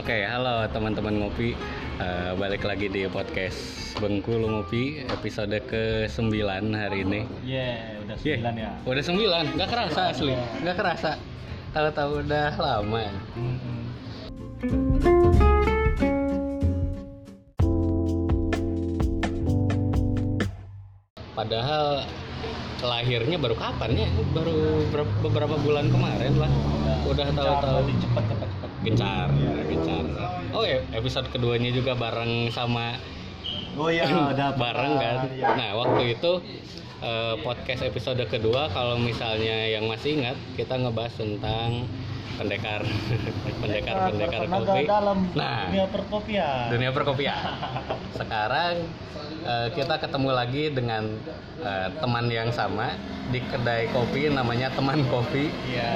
Oke, halo teman-teman ngopi. Eh, balik lagi di podcast Bengkulu Ngopi episode ke-9 hari ini. Iya, udah Iya, sembilan ya. Udah 9, nggak kerasa asli. Nggak kerasa. Tahu-tahu udah lama. Mm-mm. Padahal lahirnya baru kapan ya? Baru ber- beberapa bulan kemarin lah. Udah tahu-tahu Cepet, cepet, cepet. gencar, gencar. Oh ya, episode keduanya juga bareng sama Oh iya, udah bareng kan. Iya. Nah waktu itu eh, podcast episode kedua kalau misalnya yang masih ingat kita ngebahas tentang pendekar, pendekar, pendekar kopi. dalam Nah. dunia perkopian. Dunia perkopian. Sekarang eh, kita ketemu lagi dengan eh, teman yang sama di kedai kopi namanya teman kopi. Iya.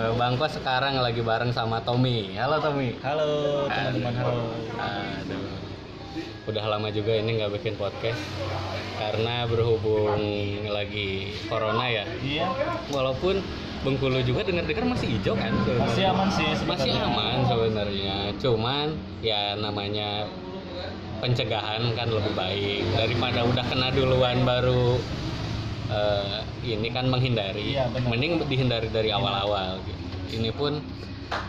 Eh, Bangko sekarang lagi bareng sama Tommy. Halo Tommy. Halo teman-teman, halo. Aduh. Udah lama juga ini nggak bikin podcast karena berhubung lagi corona ya. Iya, Walaupun Bengkulu juga dengar-dengar masih hijau kan? masih aman sih Masih sebenarnya. aman sebenarnya. Cuman ya namanya pencegahan kan lebih baik daripada udah kena duluan baru eh, ini kan menghindari. Iya, benar. Mending dihindari dari awal-awal. gitu. Ini pun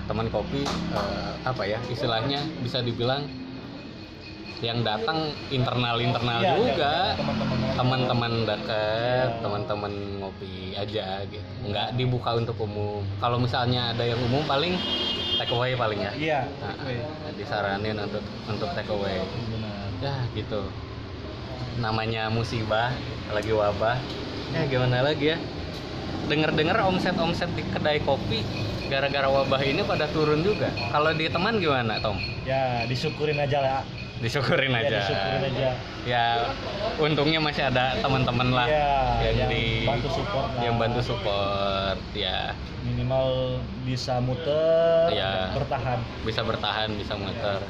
teman kopi eh, apa ya istilahnya bisa dibilang yang datang internal-internal Iya, juga iya, teman-teman. teman-teman dekat, Iya. teman-teman ngopi aja gitu. Nggak dibuka untuk umum. Kalau misalnya ada yang umum paling take away paling ya. Iya, Nah, oke. disaranin untuk untuk take away. Ya gitu. Namanya musibah, lagi wabah. Ya gimana lagi ya? Dengar-dengar omset-omset di kedai kopi gara-gara wabah ini pada turun juga. Kalau di teman gimana, Tom? Ya, disyukurin aja lah. Disyukurin Ya, aja. disyukurin aja. Ya, untungnya masih ada teman-teman lah Iya, yang, yang di bantu support lah. yang bantu support ya Minimal bisa muter, Iya. bertahan. bisa bertahan bisa muter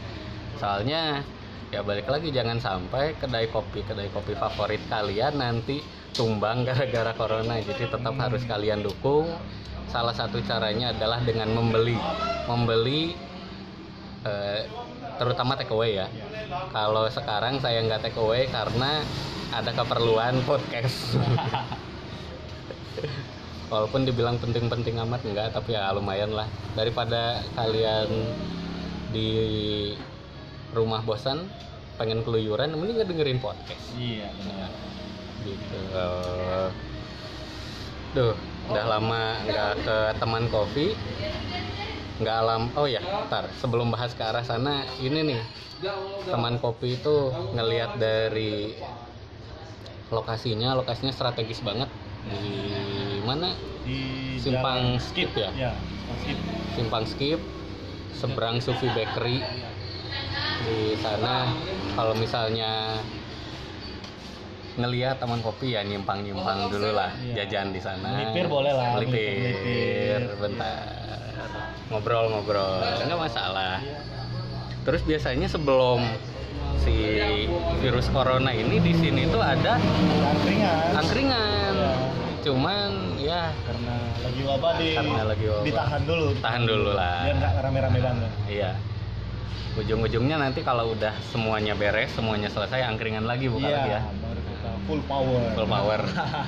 soalnya ya balik lagi jangan sampai kedai kopi kedai kopi favorit kalian nanti tumbang gara-gara corona. Jadi tetap Hmm. harus kalian dukung. Salah satu caranya adalah dengan membeli. Membeli eh, terutama take away ya. Kalau sekarang saya nggak take away karena ada keperluan podcast. Walaupun dibilang penting-penting amat enggak tapi ya lumayan lah. Daripada kalian di rumah bosan pengen keluyuran mending nggak dengerin podcast Iya, benar. gitu duh udah lama nggak ke teman kopi nggak alam oh ya ntar sebelum bahas ke arah sana ini nih teman kopi itu ngelihat dari lokasinya lokasinya strategis banget di mana Di Simpang Skip ya? Ya, skip. simpang skip seberang Sufi Bakery di sana kalau misalnya ngelihat teman kopi ya nyimpang nyimpang dulu lah Iya. jajan di sana Melipir boleh lah, melipir, melipir. bentar ngobrol-ngobrol nggak masalah terus biasanya sebelum si virus corona ini di sini tuh ada Angkringan. angkringan Iya. cuman ya Karena lagi wabah di Karena lagi wabah. ditahan dulu. tahan dulu lah Biar nggak rame-rame banget. Iya. Ujung-ujungnya nanti kalau udah semuanya beres, semuanya selesai, angkringan lagi bukan Iya, lagi ya. full power. Full power.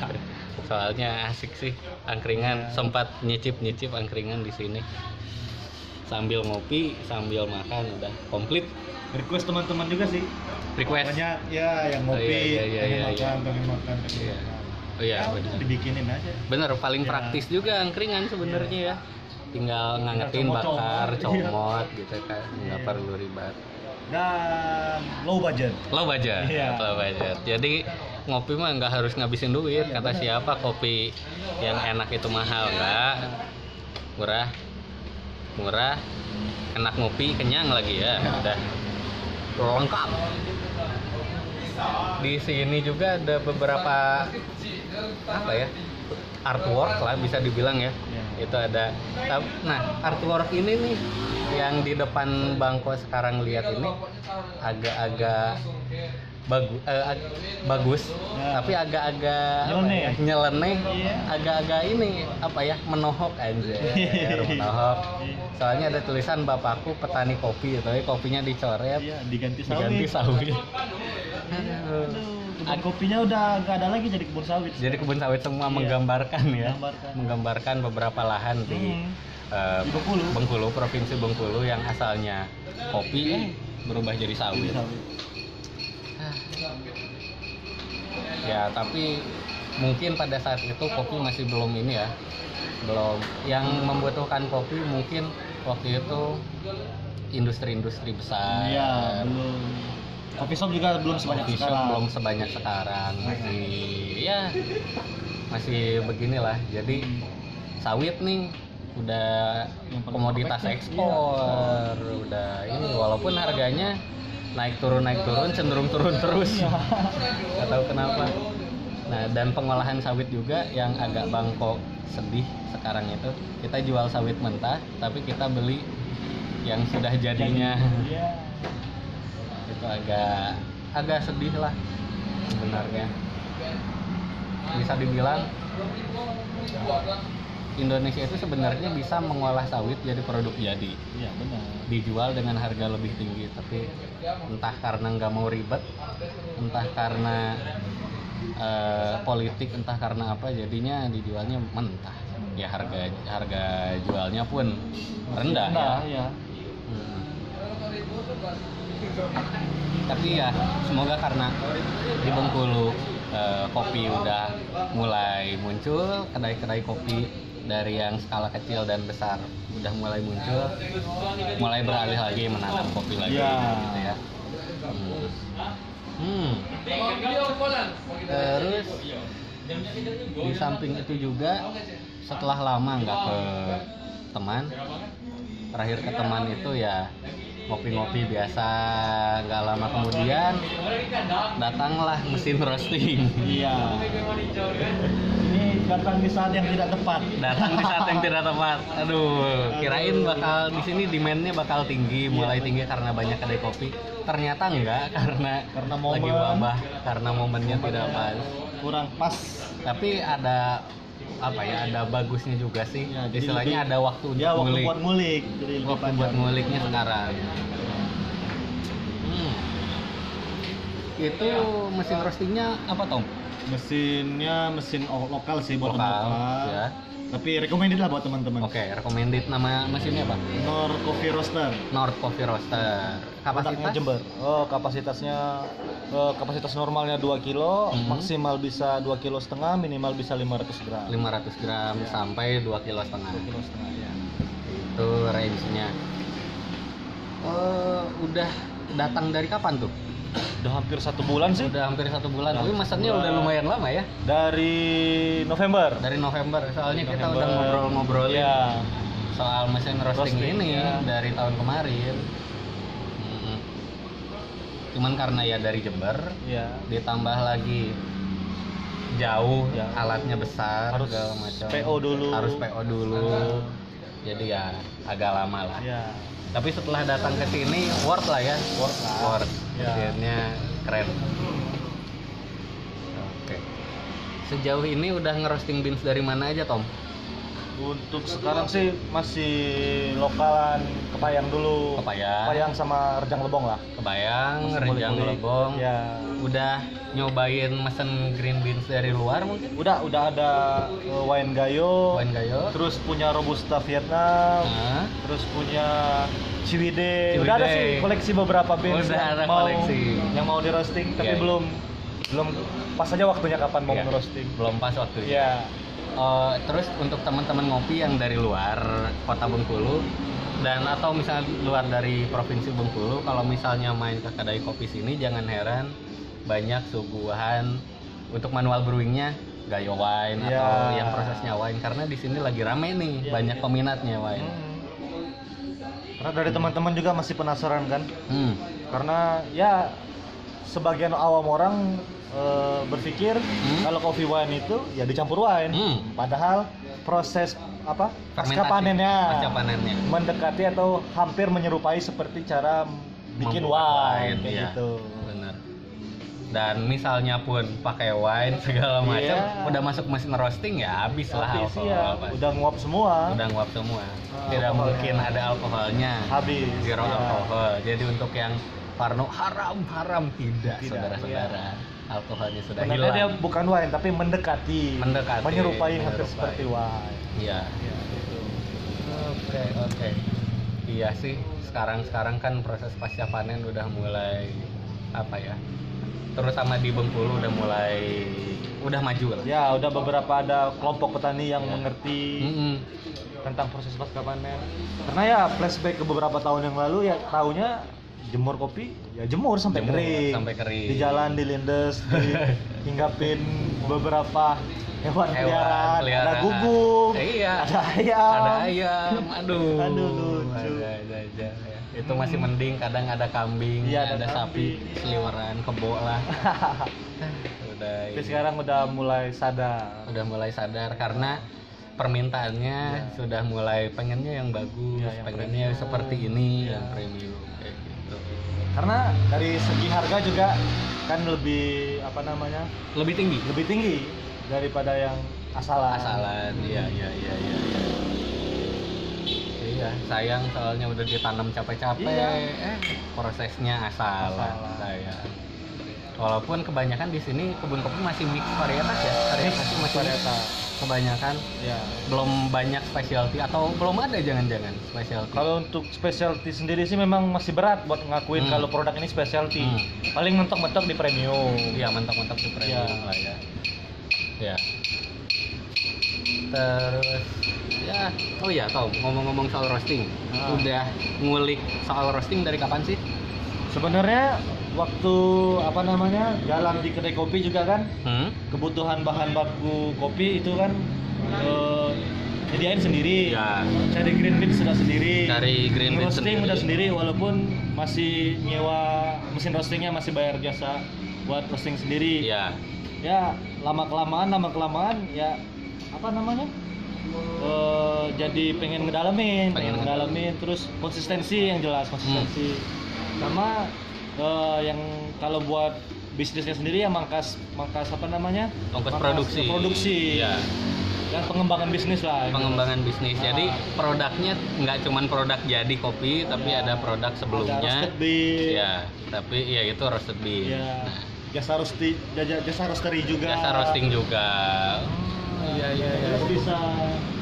Soalnya asik sih angkringan, Iya. sempat nyicip-nyicip angkringan di sini. Sambil ngopi, sambil makan udah komplit. Request teman-teman juga sih. Request. Banyak ya yang ngopi, Oh, iya, iya, iya, pengen iya, makan, iya. pengen makan, pengen Iya. makan. Oh iya, Ya, benar. dibikinin aja. Bener, paling Iya. praktis juga angkringan sebenarnya ya. Tinggal ngangetin, bakar, Iya. comot gitu kan. Nggak Iya. perlu ribet. Dan low budget. low budget Iya. low budget jadi ngopi mah nggak harus ngabisin duit Iya, kata benar. siapa kopi yang enak itu mahal nggak murah murah enak ngopi kenyang lagi ya udah lengkap di sini juga ada beberapa apa ya artwork lah bisa dibilang ya Iya. Itu ada nah artwork ini nih yang di depan bangko sekarang lihat ini agak-agak bagus bagus Ya. tapi agak-agak Nyeleneh. ya, nyeleneh Iya. agak-agak ini apa ya menohok aja menohok Iya. soalnya ada tulisan bapakku petani kopi tapi kopinya dicoret Iya, diganti sawit. diganti sawit Aduh, kebun kopinya udah nggak ada lagi jadi kebun sawit. jadi kebun sawit semua Iya. menggambarkan ya Menggambarkan. menggambarkan beberapa lahan di Di Bengkulu. Bengkulu provinsi Bengkulu yang asalnya kopi eh, berubah jadi sawit sawit. ya tapi mungkin pada saat itu kopi masih belum ini ya belum yang membutuhkan kopi mungkin waktu itu industri-industri besar Iya, belum. Coffee shop juga belum sebanyak Coffee shop sekarang. belum sebanyak sekarang. Masih ya masih beginilah jadi sawit nih. Udah komoditas ekspor. Udah ini walaupun harganya naik turun naik turun cenderung turun terus. Iya. nggak tahu kenapa. Nah dan pengolahan sawit juga yang agak bangkok sedih sekarang itu. Kita jual sawit mentah tapi kita beli yang sudah jadinya. Iya. Agak agak sedih lah sebenarnya bisa dibilang Indonesia itu sebenarnya bisa mengolah sawit jadi produk jadi Iya, benar. dijual dengan harga lebih tinggi tapi entah karena nggak mau ribet entah karena eh, politik entah karena apa jadinya dijualnya mentah ya harga harga jualnya pun rendah, ya Rendah, ya. Hmm. Tapi ya semoga karena di Bengkulu eh, kopi udah mulai muncul, kedai-kedai kopi dari yang skala kecil dan besar udah mulai muncul, mulai beralih lagi menanam kopi lagi Iya. gitu ya. Hmm. Hmm. Terus di samping itu juga setelah lama nggak ke teman terakhir ke teman itu ya ngopi-ngopi biasa nggak lama kemudian datanglah mesin roasting Iya. Ini datang di saat yang tidak tepat. datang di saat yang tidak tepat aduh kirain bakal di sini demandnya bakal tinggi mulai tinggi karena banyak kedai kopi ternyata enggak karena Karena lagi momen. wabah karena momennya tidak pas Kurang pas. tapi ada apa ya ada bagusnya juga sih Ya, jadi istilahnya lebih- ada waktu untuk Ya, waktu ngulik buat ngulik. Jadi lebih waktu buat panjang. nguliknya sekarang Hmm. itu mesin roastingnya apa Tom? Mesinnya mesin lokal sih buat Lokal, lokal. ya. Tapi recommended lah buat teman-teman. Oke, recommended nama mesinnya apa? Nor Coffee Roaster. North Coffee Roaster. Kapasitas? Jember. Oh, kapasitasnya eh, kapasitas normalnya 2 kilo, Mhm. maksimal bisa 2 kilo setengah, minimal bisa 500 gram. 500 gram Ya. sampai 2 kilo setengah. 2 kilo setengah ya. Itu range-nya. Eh, udah datang dari kapan tuh? Udah hampir satu bulan sih. Udah hampir satu bulan. Tapi bulan. udah lumayan lama ya. Dari November. Dari November. Soalnya kita November. udah ngobrol-ngobrolin Ya. soal mesin roasting, Roasting, ini ya. dari tahun kemarin. Cuman karena ya dari Jember, Ya. ditambah lagi jauh, Ya. alatnya besar, Harus segala macam. PO dulu. Harus PO dulu. Ah. Jadi ya agak lama lah. Ya. Tapi setelah datang ke sini worth lah ya. Worth lah. Worth. Ya. Mesinnya keren. Oke. Sejauh ini udah ngerosting beans dari mana aja, Tom? Untuk sekarang sih masih lokalan Kepayang dulu. Kepayang. Kepayang sama Rejang Lebong lah. Kebayang, Rejang ngulik-ngulik. Lebong. Ya. Udah nyobain mesen green beans dari luar mungkin? Udah udah ada uh, wine gayo. Wine Gayo. Terus punya robusta Vietnam. Nah, Terus punya Ciwide. Ciwide. Udah ada sih koleksi beberapa beans Udah yang ada mau koleksi. yang mau di roasting tapi Iya, iya. belum belum pas aja waktunya kapan mau Iya. nge-roasting. belum pas waktunya. Iya. Eh, terus untuk teman-teman ngopi yang dari luar kota Bengkulu dan atau misalnya luar dari provinsi Bengkulu, kalau misalnya main ke kedai kopi sini jangan heran banyak suguhan untuk manual brewingnya gayo wine Iya. atau yang prosesnya wine karena di sini lagi rame nih Iya. banyak peminatnya wine. Hmm. Karena dari teman-teman juga masih penasaran kan? Hmm. Karena ya sebagian awam orang eh, berpikir Hmm. kalau coffee wine itu ya dicampur wine. Hmm. Padahal proses apa pasca panennya Pasca panennya. mendekati atau hampir menyerupai seperti cara bikin Membuat wine, wine, kayak iya. gitu. Benar. dan misalnya pun pakai wine segala macam Iya. udah masuk mesin roasting ya habis lah alkohol iya. pasti. udah nguap semua udah nguap semua Ah, tidak alkoholnya. mungkin ada alkoholnya habis zero Iya. alkohol jadi untuk yang Parno haram haram tidak, Tidak, saudara-saudara alkoholnya sudah dia hilang bukan wine tapi mendekati Mendekati, menyerupai hampir menyerupai. seperti wine iya ya, gitu. oke oke iya sih sekarang sekarang kan proses pasca panen udah mulai apa ya terutama di Bengkulu udah mulai udah maju lah ya udah beberapa ada kelompok petani yang Ya. mengerti Mm-mm. tentang proses pasca panen karena ya flashback ke beberapa tahun yang lalu ya taunya jemur kopi ya jemur sampai Jemur kering sampai kering. di jalan di lindes di hinggapin beberapa hewan, Hewan peliharaan ada peliharaan. guguk Iya. ada ayam ada ayam aduh Aduh, lucu. ada ada aja ya. itu masih mending kadang ada kambing Iya, ada ada, sapi seliweran kebo lah udah tapi ini. sekarang udah mulai sadar udah mulai sadar karena permintaannya Ya. sudah mulai pengennya yang bagus Ya, yang pengennya premium. seperti ini Ya. yang premium kayak karena dari segi harga juga kan lebih apa namanya? Lebih tinggi? Lebih tinggi daripada yang asalan. Asalan iya iya iya iya iya. Iya sayang soalnya udah ditanam capek-capek. Iya. eh prosesnya asalan Asalan. sayang. Walaupun kebanyakan di sini kebun kopi masih mix varietas ya? Varietas masih mix. varietas kebanyakan ya belum banyak specialty atau belum ada jangan-jangan specialty Kalau untuk specialty sendiri sih memang masih berat buat ngakuin Hmm. kalau produk ini specialty. Hmm. Paling mentok-mentok di premium. Iya mantap-mantap di premium Iya. lah ya. Ya. Terus ya, oh ya Tom, ngomong-ngomong soal roasting, Ah. udah ngulik soal roasting dari kapan sih? Sebenarnya waktu apa namanya jalan di kedai kopi juga kan Hmm? kebutuhan bahan baku kopi itu kan nyediain sendiri. Ya, Cari green bean sudah sendiri. Cari green bean roasting sendiri. udah sendiri walaupun masih nyewa mesin roastingnya masih bayar jasa buat roasting sendiri. ya, ya lama kelamaan lama kelamaan ya apa namanya Eh, jadi pengen ngedalamin pengen Pengen ngedalamin terus konsistensi yang jelas konsistensi sama eh, yang kalau buat bisnisnya sendiri ya mangkas mangkas apa namanya Mangkas produksi. produksi Ya, dan pengembangan bisnis lah pengembangan bisnis. Jadi Ah. produknya nggak cuman produk jadi kopi, tapi Ya. ada produk ada sebelumnya. roasted bean Ya, tapi ya itu roasted bean. ya Nah, jasa roasti jasa, jasa roastery juga jasa roasting juga. Iya iya iya. Terus bisa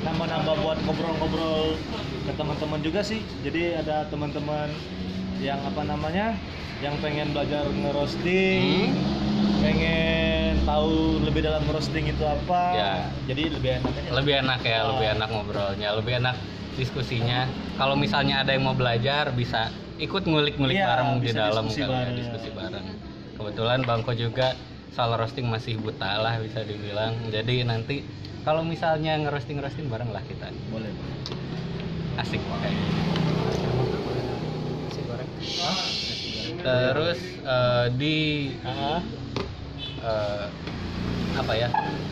nambah-nambah buat ngobrol-ngobrol ke teman-teman juga sih. Jadi ada teman-teman yang apa namanya, yang pengen belajar ngerosting, Hmm. pengen tahu lebih dalam roasting itu apa. Ya. Jadi lebih enak aja. Lebih enak ya, lebih enak ngobrolnya, lebih enak diskusinya. Kalau misalnya ada yang mau belajar bisa ikut ngulik-ngulik Iya, bareng di dalam diskusi kali ya, bareng. diskusi bareng. Kebetulan Bangko juga soal roasting masih buta lah bisa dibilang. Jadi nanti kalau misalnya ngerosting roasting bareng lah kita. Boleh. Asik kayak Terus eh, di eh, apa ya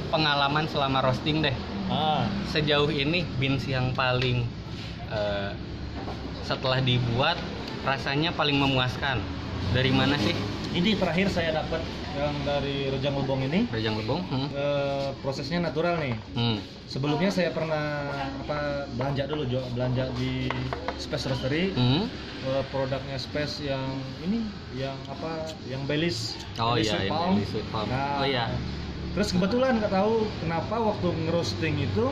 pengalaman selama roasting deh ah. sejauh ini beans yang paling eh, setelah dibuat rasanya paling memuaskan dari mana sih Ini terakhir saya dapat yang dari Rejang Lebong ini. Rejang Lebong hmm. eh, prosesnya natural nih. Hmm. Sebelumnya saya pernah apa belanja dulu Jo, belanja di Space Roastery. Hmm. Eh, produknya Space yang ini yang apa yang Baileys oh Baileys iya yang Palm. sweet palm Nah, oh iya terus kebetulan nggak tahu kenapa waktu ngerosting itu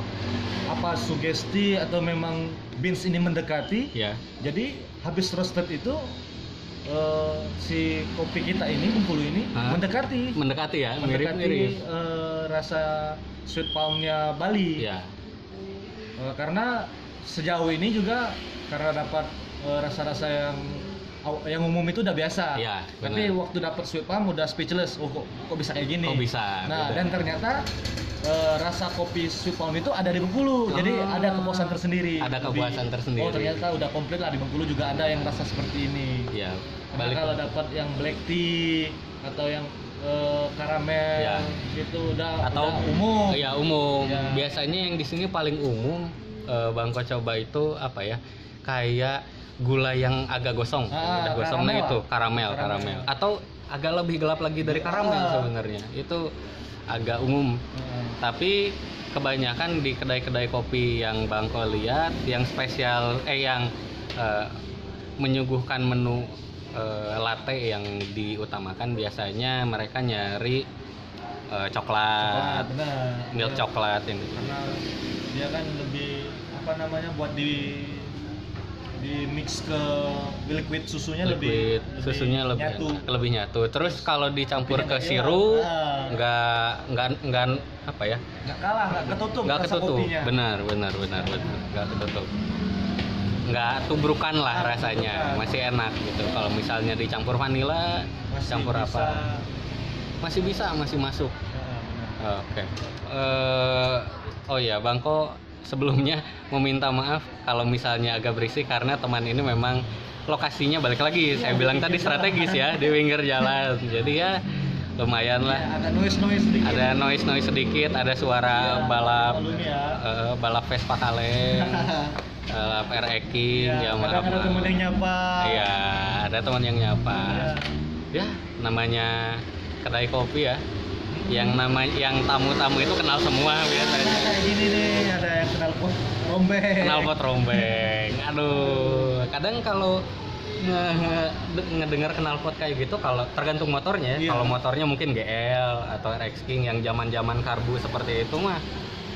apa sugesti atau memang beans ini mendekati ya jadi habis roasted itu eh, si kopi kita ini Bengkulu ini Hah? mendekati. Mendekati ya mirip mendekati mirip eh, rasa sweet palmnya Bali. Ya Eh, karena sejauh ini juga karena dapat rasa-rasa yang aw- yang umum itu udah biasa. Iya, Tapi waktu dapat sweet palm udah speechless. Oh kok, kok bisa kayak gini? Kok bisa, Nah beda. dan ternyata eh, rasa kopi sweet palm itu ada di Bengkulu. Jadi Ah, ada kepuasan tersendiri. ada kepuasan Lebih, tersendiri. Oh ternyata udah komplit lah di Bengkulu juga ada yang rasa seperti ini. ya Karena balik kalau dapat yang black tea atau yang eh, karamel Ya. itu udah, atau udah umum. ya umum Ya. biasanya yang di sini paling umum eh, bangko coba itu apa ya kayak gula yang agak gosong Ah, udah gosong nah itu karamel Karamel. karamel atau agak lebih gelap lagi dari karamel Ah. sebenarnya. Itu agak umum. Heeh. Tapi kebanyakan di kedai-kedai kopi yang Bangko lihat yang spesial eh yang eh, menyuguhkan menu eh, latte yang diutamakan biasanya mereka nyari eh, Coklat, coklat, milk coklat yang Karena dia kan lebih apa namanya buat di di mix ke liquid susunya lebih, liquid susunya lebih nyatu. lebih nyatu. Terus kalau dicampur ke sirup. Ah. nggak nggak nggak apa ya? nggak kalah nggak ketutup nggak ketutup. kopinya. Benar benar benar benar nggak ketutup. Nggak tubrukan lah Nggak rasanya, tubrukan. masih enak gitu. Kalau misalnya dicampur vanila, Masih campur bisa- apa? Masih bisa, masih masuk. Benar. Oke. Eh, oh ya, Bangko sebelumnya meminta maaf kalau misalnya agak berisik karena teman ini memang lokasinya balik lagi. Saya Iya, bilang di tadi strategis ya di pinggir jalan. Jadi ya lumayan Ya, lah. ada noise noise sedikit Ada noise noise sedikit, ada suara Ya, balap ya. eh, balap Vespa kaleng, balap RX King, ya, ya maaf. ada temen yang nyapa Iya, ada teman yang nyapa. Iya. Ya, namanya kedai kopi ya. Yang nama yang tamu-tamu itu kenal semua biasanya. kayak gini nih ada yang kenal pot rombeng Kenal pot rombeng. Aduh, kadang kalau nge- nge- ngedengar kenal pot kayak gitu kalau tergantung motornya. ya. Iya. Kalau motornya mungkin GL atau RX King yang zaman-zaman karbu seperti itu mah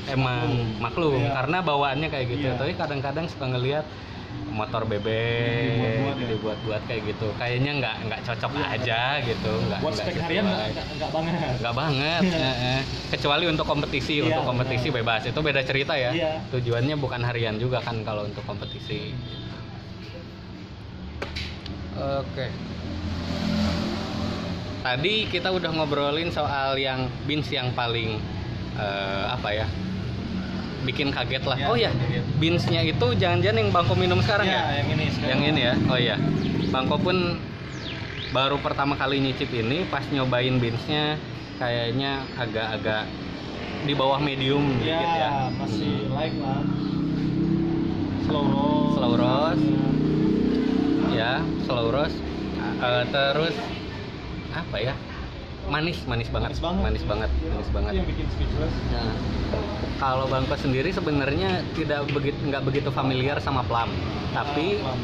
emang maklum Iya. karena bawaannya kayak gitu. Iya. Tapi kadang-kadang suka ngelihat motor bebek Dibuat-buat ya. dibuat-buat kayak gitu. Kayaknya nggak nggak cocok Iya. aja gitu. Nggak buat nggak spek harian nggak banget Nggak banget, heeh. kecuali untuk kompetisi. Iya, untuk kompetisi benar. bebas itu beda cerita ya. Iya. Tujuannya bukan harian juga kan kalau untuk kompetisi. Oke. Tadi kita udah ngobrolin soal yang beans yang paling eh, apa ya? Bikin kaget lah. Iya, oh ya, beansnya itu jangan-jangan yang Bangko minum sekarang ya, ya? yang ini sekarang. Yang ini ya. Oh iya. Bangko pun baru pertama kali nyicip ini pas nyobain beansnya kayaknya agak-agak di bawah medium ya, dikit ya. masih like lah slow roast Slow roast. Ya, slow roast. Eh, terus apa ya? Manis, manis banget. Manis banget. Manis banget, manis banget. yang bikin speechless Nah, kalau Bangko sendiri sebenarnya tidak begitu nggak begitu familiar sama plum. Tapi Ah,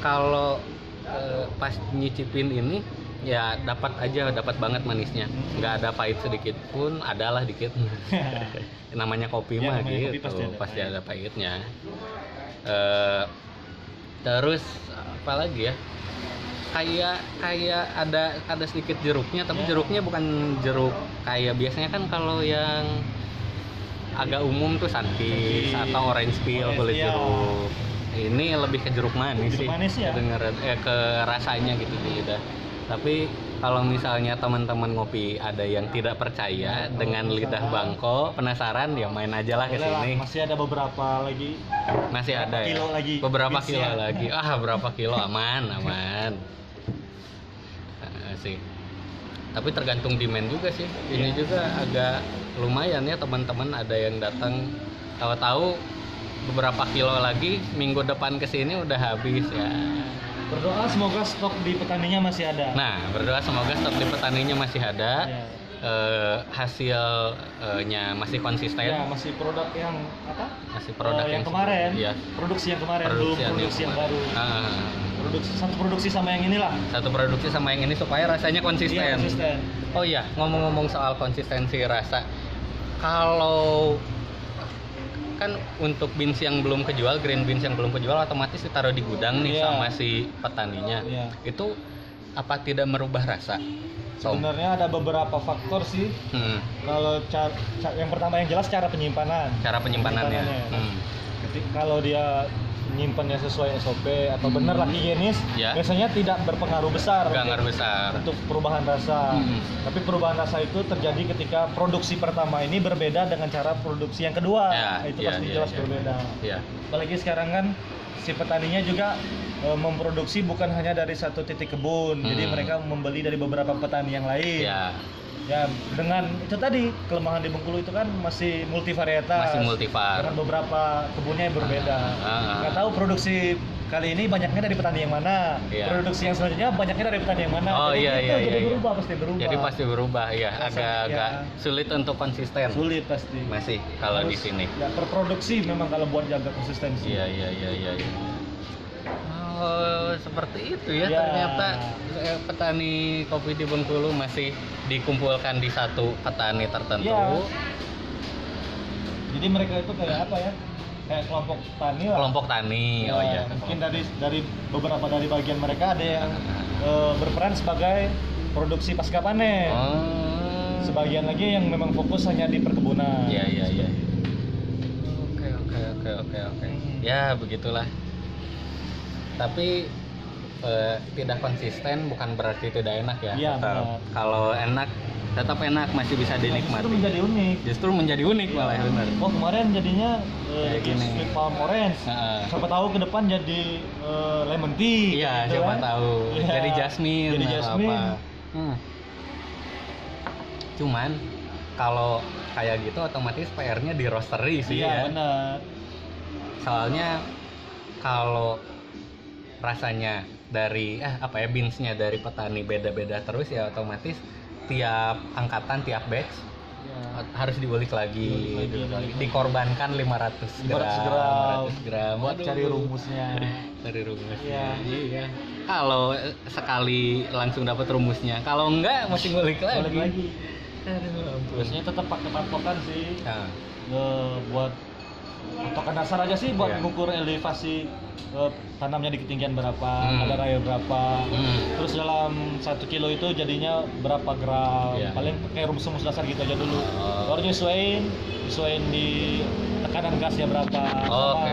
kalau eh, pas nyicipin ini ya dapat aja dapat banget manisnya nggak ada pahit sedikit pun adalah dikit namanya kopi Ya, mah namanya kopi gitu pasti pasti ada ada, pahitnya Eh, terus apa lagi ya kayak kayak ada ada sedikit jeruknya tapi Ya. jeruknya bukan jeruk kayak biasanya kan kalau yang agak umum tuh Sunkist. atau orange peel kulit jeruk ini lebih ke jeruk manis Jeruk sih manis ya? kedengeran eh ke rasanya gitu di lidah tapi kalau misalnya teman-teman ngopi ada yang tidak percaya Ya, dengan lidah penasaran. bangko penasaran ya main aja lah ke sini masih ada beberapa lagi masih ada ya kilo lagi beberapa beatsnya? kilo lagi ah berapa kilo aman aman sih. Tapi tergantung demand juga sih. Ini Iya. juga agak lumayan ya teman-teman. Ada yang datang tahu-tahu beberapa kilo lagi minggu depan ke sini udah habis ya. Berdoa semoga stok di petaninya masih ada. Nah berdoa semoga stok di petaninya masih ada. Ya. eh, hasilnya masih konsisten. Ya, masih produk yang apa? Masih produk Eh, yang, yang kemarin. Iya. produksi yang kemarin belum yang produksi yang, kemarin. baru. Ah, produksi satu produksi sama yang inilah satu produksi sama yang ini supaya rasanya konsisten. Iya, konsisten Oh iya, ngomong-ngomong soal konsistensi rasa, kalau kan untuk beans yang belum kejual, green beans yang belum kejual otomatis ditaruh di gudang nih Iya. sama si petaninya. Iya. Itu apa tidak merubah rasa? Sebenarnya ada beberapa faktor sih Hmm, kalau yang pertama yang jelas cara penyimpanan cara penyimpanannya. Penyimpanannya. Hmm. Ketika kalau dia nyimpannya sesuai SOP atau benar lah higienis Ya. biasanya tidak berpengaruh besar Gak untuk, ngaruh besar. untuk perubahan rasa Hmm. tapi perubahan rasa itu terjadi ketika produksi pertama ini berbeda dengan cara produksi yang kedua Ya, itu ya, pasti ya, jelas ya. berbeda Ya. apalagi sekarang kan si petaninya juga e, memproduksi bukan hanya dari satu titik kebun jadi Hmm. mereka membeli dari beberapa petani yang lain Ya, ya dengan itu tadi kelemahan di Bengkulu itu kan masih multivarietas masih multivar. dengan beberapa kebunnya yang berbeda Ah, ah. nggak tahu produksi kali ini banyaknya dari petani yang mana Iya. produksi yang selanjutnya banyaknya dari petani yang mana Oh Jadi iya gitu, iya jadi iya. iya. berubah pasti berubah Jadi pasti berubah ya, Rasa- agak-agak ya. sulit untuk konsisten. sulit pasti Masih kalau di Harus- sini. ya berproduksi memang kalau buat jaga konsistensi Iya iya iya iya. iya. Oh seperti itu ya, Ya. ternyata eh, petani kopi di Bengkulu masih dikumpulkan di satu petani tertentu. Ya. jadi mereka itu kayak apa ya kayak kelompok tani lah Kelompok tani, Ya, oh iya. mungkin dari dari beberapa dari bagian mereka ada yang eh, berperan sebagai produksi pasca panen Oh. sebagian lagi yang memang fokus hanya di perkebunan Iya iya iya. Oke oke oke oke oke. Hmm. Ya begitulah. Tapi eh, tidak konsisten bukan berarti tidak enak ya. Iya, Tetap. benar. Kalau enak tetap enak masih bisa dinikmati. justru menjadi unik Justru menjadi unik malah ya benar. oh kemarin jadinya eh, Kayak gini. sweet palm orange siapa tahu ke depan jadi eh, lemon tea Iya, gitu siapa kan. tahu. Iya. Jadi jasmine jadi atau jasmine apa. Hmm. Cuman kalau kayak gitu otomatis PR-nya di roastery sih iya ya. benar Soalnya kalau rasanya dari eh apa ya beansnya dari petani beda-beda terus ya otomatis tiap angkatan tiap batch Ya. harus diulik lagi, Diulik lagi, lagi. dikorbankan 500 gram, 500 gram, 500 gram. buat Aduh. cari rumusnya. Cari rumusnya. Iya. iya. Kalau eh, sekali langsung dapat rumusnya. Kalau enggak masih ngulik lagi, balik lagi. Aduh, biasanya tetap pakai patokan sih. Nah, Eh, buat patokan dasar aja sih buat Iya. mengukur elevasi eh, tanamnya di ketinggian berapa, Hmm. kadar air berapa. Hmm. Terus dalam satu kilo itu jadinya berapa gram? Iya. Paling pakai rumus-rumus dasar gitu aja dulu. Oh. Baru nyesuaiin, nyesuaiin di tekanan gasnya berapa, Oh, sama oke.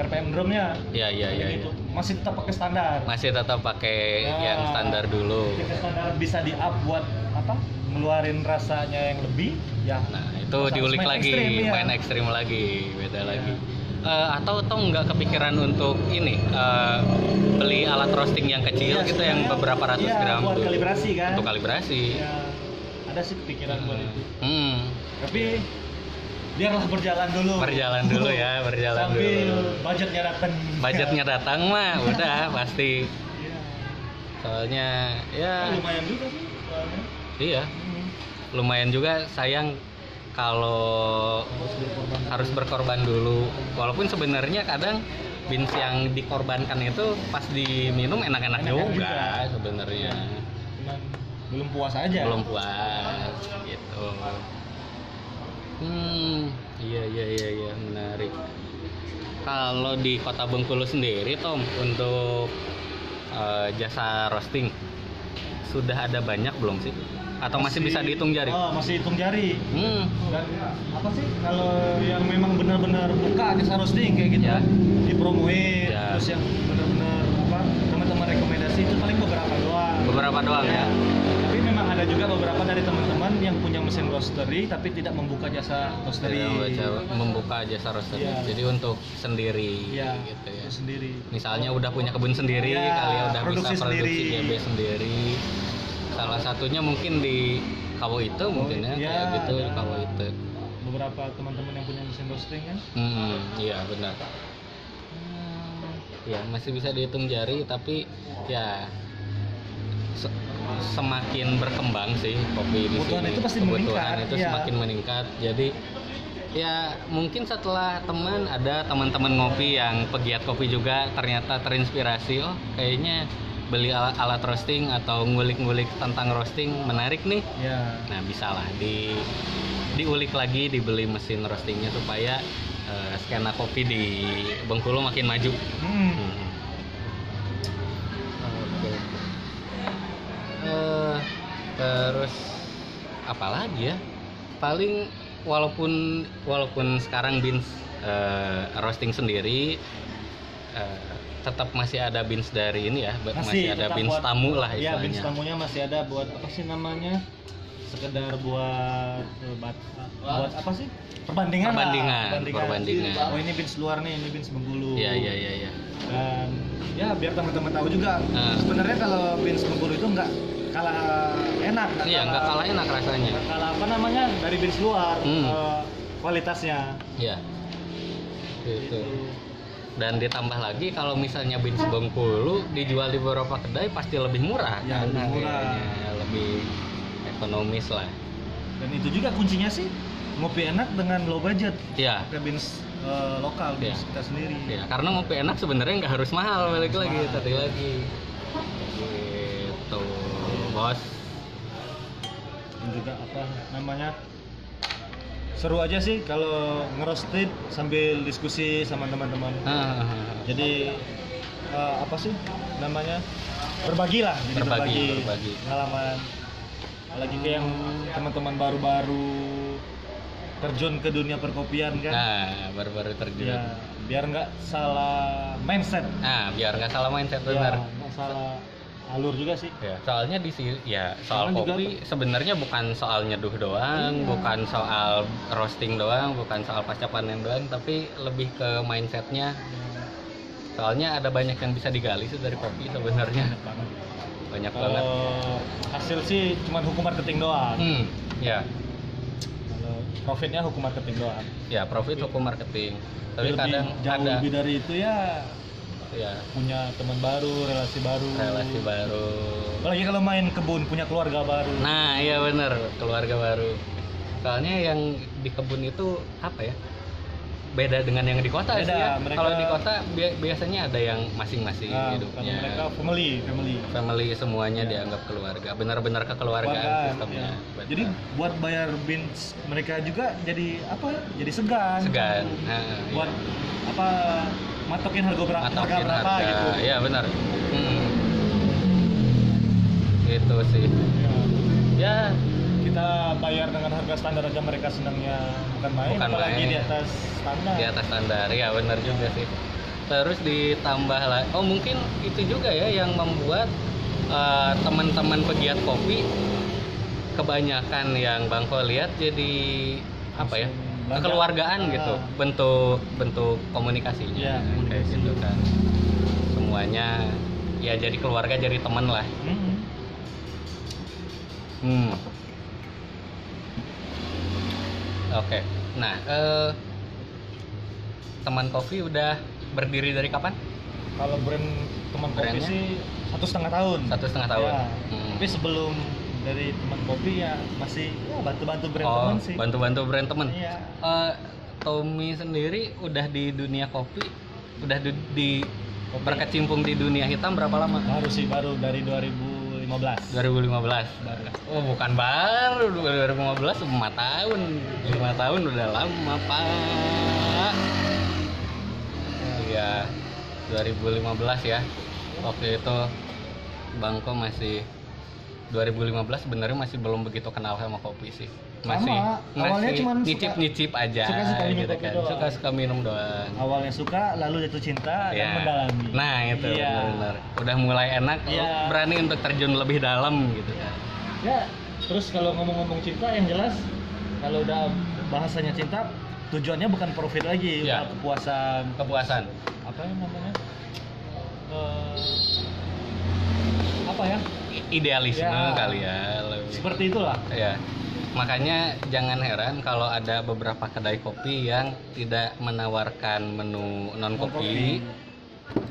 RPM drumnya. iya iya iya, gitu. Iya. Masih tetap pakai standar. masih tetap pakai Ya. yang standar dulu standar bisa di up buat apa? Ngeluarin rasanya yang lebih, ya. nah itu diulik main lagi ekstrim, iya. main ekstrim lagi beda Iya. lagi Eh, atau atau nggak kepikiran untuk ini eh, beli alat roasting yang kecil Iya, gitu yang sebenarnya, beberapa ratus iya, gram buat dulu. kalibrasi kan. untuk kalibrasi Ya, ada sih kepikiran buat itu. hmm. Tapi biarlah berjalan dulu. berjalan dulu ya berjalan Sambil dulu budgetnya datang. budgetnya datang mah udah pasti Iya. soalnya ya Oh, lumayan juga sih. soalnya. iya Hmm. lumayan juga sayang kalau Harus berkorban. harus berkorban dulu walaupun sebenarnya kadang beans yang dikorbankan itu pas diminum enak-enak Enak-enak juga, juga. sebenarnya Cuman belum puas aja. belum puas gitu hmm iya iya iya iya menarik kalau di kota Bengkulu sendiri Tom untuk eh, jasa roasting sudah ada banyak belum sih atau masih, bisa dihitung jari Oh, masih hitung jari. hmm Dan apa sih kalau yang memang benar-benar buka jasa roasting kayak gitu Ya. dipromoin Ya. terus yang benar-benar apa teman-teman rekomendasi itu paling beberapa doang. beberapa doang ya memang ada juga beberapa dari teman-teman yang punya mesin roastery tapi tidak membuka jasa roastery. Tidak membuka jasa roastery. Iya. Jadi untuk sendiri Iya, gitu ya. sendiri. Misalnya udah punya kebun sendiri, Iya, kali ya udah produksi bisa produksi sendiri. GB sendiri. Salah satunya mungkin di Kawo itu mungkin ya, Iya, kayak gitu di ada. Kawo itu. Beberapa teman-teman yang punya mesin roasting kan. Hmm, iya benar. Ya masih bisa dihitung jari, tapi ya semakin berkembang sih kopi di Kebutuhan sini. itu pasti Kebutuhan meningkat, itu iya. semakin meningkat. Jadi ya mungkin setelah teman ada teman-teman ngopi yang pegiat kopi juga ternyata terinspirasi oh kayaknya beli alat, alat roasting atau ngulik-ngulik tentang roasting menarik nih Ya. nah bisalah di diulik lagi dibeli mesin roastingnya supaya eh, skena kopi di Bengkulu makin maju Hmm. Hmm. Eh, terus apa lagi ya? Paling walaupun walaupun sekarang beans eh, roasting sendiri eh, tetap masih ada beans dari ini ya, masih, ada tetap beans buat- tamu lah Iya, beans istilahnya. tamunya masih ada buat apa sih namanya? Sekedar buat eh, bat- buat apa sih? Perbandingan. lah, Perbandingan, perbandingan. Oh, ini beans luar nih, ini beans Bengkulu. Iya iya iya iya. Dan ya biar teman-teman tahu juga. Ah. Sebenarnya kalau beans Bengkulu itu nggak kalah enak. Iya nggak kalah enak rasanya. nggak kalah apa namanya dari beans luar Hmm. eh, kualitasnya. Iya. Gitu. Gitu. dan ditambah lagi kalau misalnya beans Bengkulu dijual di beberapa kedai pasti lebih murah Ya, kan lebih murah. harganya, lebih ekonomis lah. Dan itu juga kuncinya sih ngopi enak dengan low budget. Ya pakai beans eh, lokal Iya. beans kita sendiri. Ya karena ngopi enak sebenarnya nggak harus mahal balik lagi mahal. tadi lagi. Gitu bos. Dan juga apa namanya seru aja sih kalau ngerosted sambil diskusi sama teman-teman. Ah, jadi eh, apa sih namanya berbagi lah jadi Berbagi, berbagi. pengalaman lagi kayak yang teman-teman baru-baru terjun ke dunia perkopian kan? Nah baru-baru terjun. Ya biar nggak salah mindset. Nah biar nggak salah mindset ya benar. nggak salah alur juga sih. Ya, soalnya di sini ya soal Soalnya juga- kopi sebenarnya bukan soal nyeduh doang, Iya. bukan soal roasting doang, bukan soal pasca panen doang, tapi lebih ke mindsetnya. Soalnya ada banyak yang bisa digali sih dari kopi sebenarnya, banyak banget. kalau hasil sih cuma hukum marketing doang Hmm, ya, kalau profitnya hukum marketing doang ya profit hukum marketing. Tapi lebih, kadang jauh ada lebih dari itu ya ya punya teman baru relasi baru relasi baru. apalagi kalau main kebun punya keluarga baru Nah, iya bener, keluarga baru. Soalnya yang di kebun itu apa ya? Beda dengan yang di kota sih Beda, ya. mereka- Kalau di kota bi- biasanya ada yang masing-masing Nah, hidupnya. mereka family family Family semuanya Ya. dianggap keluarga. Benar-benar kekeluargaan Keluargaan, sistemnya. ya. Benar. jadi buat bayar bins mereka juga jadi apa jadi segan segan. Nah, buat iya. apa matokin harga berapa harga Matokin berapa harga. gitu Iya, benar. Hmm. Gitu sih. Ya. Ya, kita bayar dengan harga standar aja mereka senangnya bukan main Bukan apalagi main. di atas standar di atas standar ya benar juga sih terus ditambah lagi oh mungkin itu juga ya yang membuat eh, teman-teman pegiat kopi kebanyakan yang bang Ko lihat jadi apa ya kekeluargaan Ah. gitu bentuk bentuk komunikasinya Iya, kayak gitu kan semuanya ya jadi keluarga jadi teman lah Hmm. Hmm. Oke. Nah, eh, teman kopi udah berdiri dari kapan? kalau brand teman kopi Brandnya? sih satu setengah tahun Satu setengah tahun. Ya. Hmm. tapi sebelum dari teman kopi ya masih ya bantu-bantu brand oh, teman sih bantu-bantu brand temen. iya Eh, Tommy sendiri udah di dunia kopi, udah di, di- Kopi. berkecimpung di dunia hitam berapa lama? baru sih baru dari 2015 2015. Baru. Oh, bukan baru 2015 5 tahun. 5 tahun udah lama, Pak. Iya, 2015 ya. Waktu itu Bangko masih 2015 sebenarnya masih belum begitu kenal sama kopi sih. Masih Sama, awalnya masih cuman suka- nyicip-nyicip aja suka-suka minum gitu kan. doang. Suka-suka minum doang. awalnya suka lalu jatuh cinta Ya. dan mendalami Nah, itu Iya. benar. Udah mulai enak, Iya. berani untuk terjun lebih dalam gitu kan. ya terus kalau ngomong-ngomong cinta yang jelas kalau udah bahasanya cinta tujuannya bukan profit lagi Ya. udah kepuasan Kepuasan. apa yang namanya Eh, apa ya Idealisme Ya. kali ya lebih. seperti itulah Ya, makanya jangan heran kalau ada beberapa kedai kopi yang tidak menawarkan menu non kopi,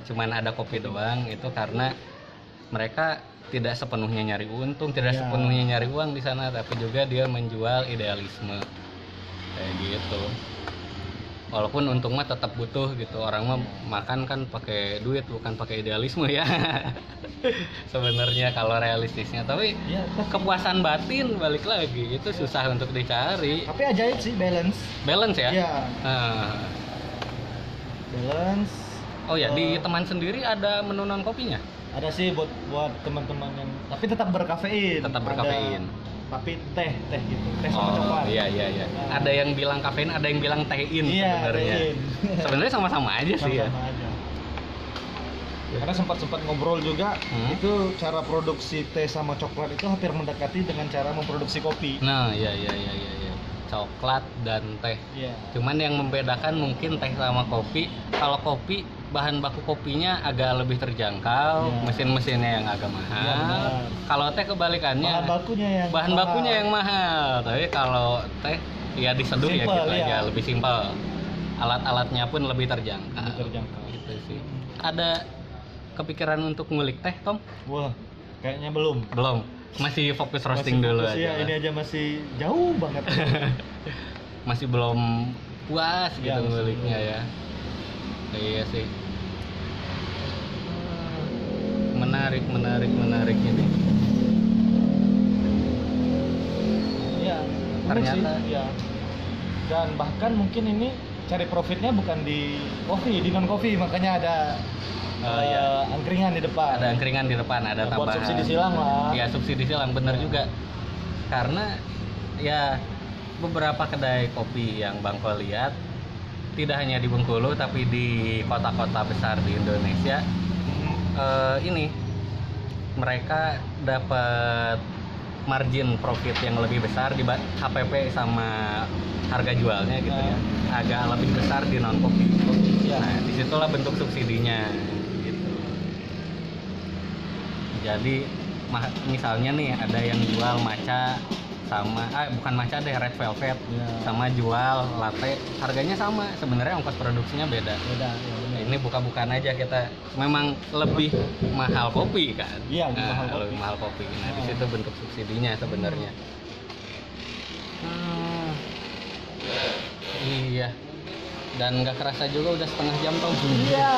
cuman ada kopi doang. Itu karena mereka tidak sepenuhnya nyari untung, tidak Ya. sepenuhnya nyari uang di sana, tapi juga dia menjual idealisme kayak gitu. Walaupun untung mah tetap butuh gitu. Orang mah makan kan pakai duit bukan pakai idealisme ya. Sebenarnya kalau realistisnya. Tapi ya tapi, kepuasan batin balik lagi. Itu susah untuk dicari. Tapi ajaib sih balance. Balance ya? Ya balance. Oh ya di Eh, teman sendiri ada menu non kopinya? Ada sih buat buat teman-teman yang tapi tetap berkafein. Tetap Ada- berkafein. Tapi teh teh gitu teh sama oh coklat iya iya iya Nah. ada yang bilang kafein ada yang bilang tein iya sebenarnya sebenarnya sama-sama aja sih ya Sama-sama aja. Karena sempat-sempat ngobrol juga, Hmm. itu cara produksi teh sama coklat itu hampir mendekati dengan cara memproduksi kopi. nah iya iya iya iya iya. Coklat dan teh Iya. cuman yang membedakan mungkin teh sama kopi kalau kopi bahan baku kopinya agak lebih terjangkau Iya. mesin-mesinnya yang agak mahal Iya, benar. kalau teh kebalikannya Bahan bakunya yang bahan mahal. bakunya yang mahal tapi kalau teh ya diseduh ya gitu iya. aja lebih simpel alat-alatnya pun lebih terjangkau Lebih terjangkau. gitu sih ada kepikiran untuk ngulik teh Tom Wah, kayaknya belum. belum masih fokus roasting Masih dulu fokus aja ya, ini aja masih jauh banget. masih belum puas gitu Iya, masih nguliknya belum. ya iya sih menarik menarik menarik ini Iya. Ternyata. sih, iya. Dan bahkan mungkin ini cari profitnya bukan di kopi, di non kopi, makanya ada eh, iya. angkringan di depan. ada angkringan di depan ada Ya, buat tambahan subsidi silang lah. ya subsidi silang bener Ya. juga karena ya beberapa kedai kopi yang Bangko lihat tidak hanya di Bengkulu tapi di kota-kota besar di Indonesia eh, ini mereka dapat margin profit yang lebih besar di HPP sama harga jualnya gitu ya. Agak lebih besar di non kopi Iya. nah di situlah bentuk subsidinya gitu. Jadi misalnya nih ada yang jual maca sama ah bukan maca deh red velvet Iya. sama jual latte. Harganya sama. Sebenarnya ongkos produksinya beda. Beda, ya. Ini buka-bukaan aja kita memang lebih mahal kopi kan? Iya, lebih Nah, mahal kopi. lebih mahal kopi. Nah di Oh. situ bentuk subsidinya sebenarnya. Hmm, iya. Dan nggak kerasa juga udah setengah jam tau Iya.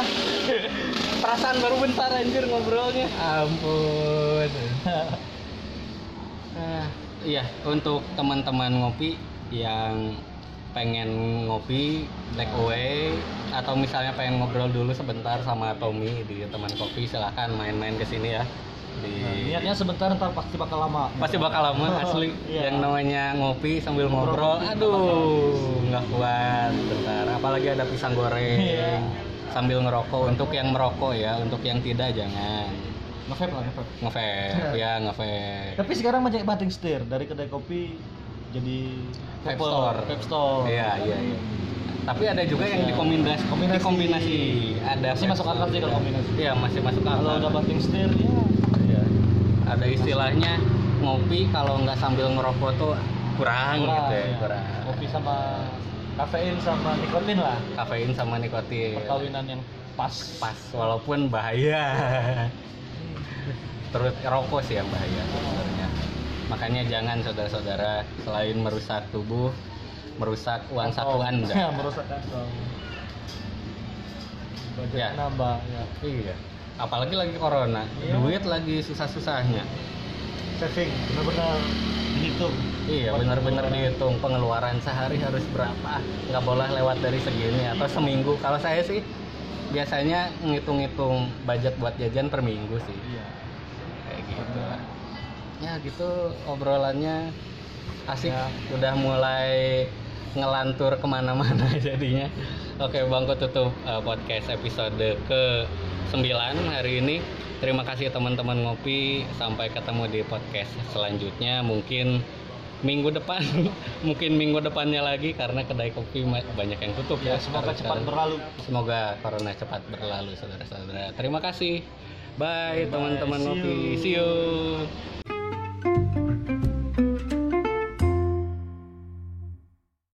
perasaan baru bentar anjir ngobrolnya. Ampun. Ah, iya. Untuk teman-teman ngopi yang pengen ngopi take away atau misalnya pengen ngobrol dulu sebentar sama Tommy di teman kopi silahkan main-main ke sini ya di Nah, niatnya sebentar ntar pasti bakal lama. pasti bakal lama asli Iya. yang namanya ngopi sambil Ngobrol, ngobrol aduh nggak kuat bentar apalagi ada pisang goreng Iya. sambil ngerokok untuk yang merokok ya untuk yang tidak jangan Ngevape lah, ngevape. ngevape ya ngevape Tapi sekarang banyak banting setir dari kedai kopi jadi Vape vape store. Vape store. Iya, iya, iya. Tapi ada juga yang Iya. dikombinasi, Kombinasi. dikombinasi. Ada Masih masuk akal sih kalau kombinasi. Iya, masih masuk akal. Kalau udah banting setir ya. Iya. Ada istilahnya ngopi kalau nggak sambil ngerokok tuh kurang, gitu ya, iya. kurang. Kopi sama kafein sama nikotin lah. Kafein sama nikotin. Perkawinan yang pas. Pas walaupun bahaya. Terus rokok sih yang bahaya sebenarnya. Makanya jangan saudara-saudara selain merusak tubuh, merusak uang Atau- Anda. Ya, merusak kantong. Budget Ya. nambah ya. Iya. Apalagi lagi corona, Iya. duit lagi susah-susahnya. Saving benar-benar dihitung. Iya, pengeluaran. dihitung pengeluaran sehari harus berapa. Nggak boleh lewat dari segini atau seminggu. Kalau saya sih biasanya ngitung-ngitung budget buat jajan per minggu sih. Iya. Kayak gitu lah. Ya gitu obrolannya asik. Ya. Udah mulai ngelantur ke mana-mana jadinya. Oke, Bangku tutup uh, podcast episode ke 9 hari ini. Terima kasih teman-teman ngopi. Sampai ketemu di podcast selanjutnya. Mungkin minggu depan, mungkin minggu depannya lagi karena kedai kopi banyak yang tutup Ya, ya. semoga cepat sekarang. berlalu. Semoga corona cepat berlalu, saudara-saudara. Terima kasih. Bye, Bye, teman-teman see ngopi. you. See you.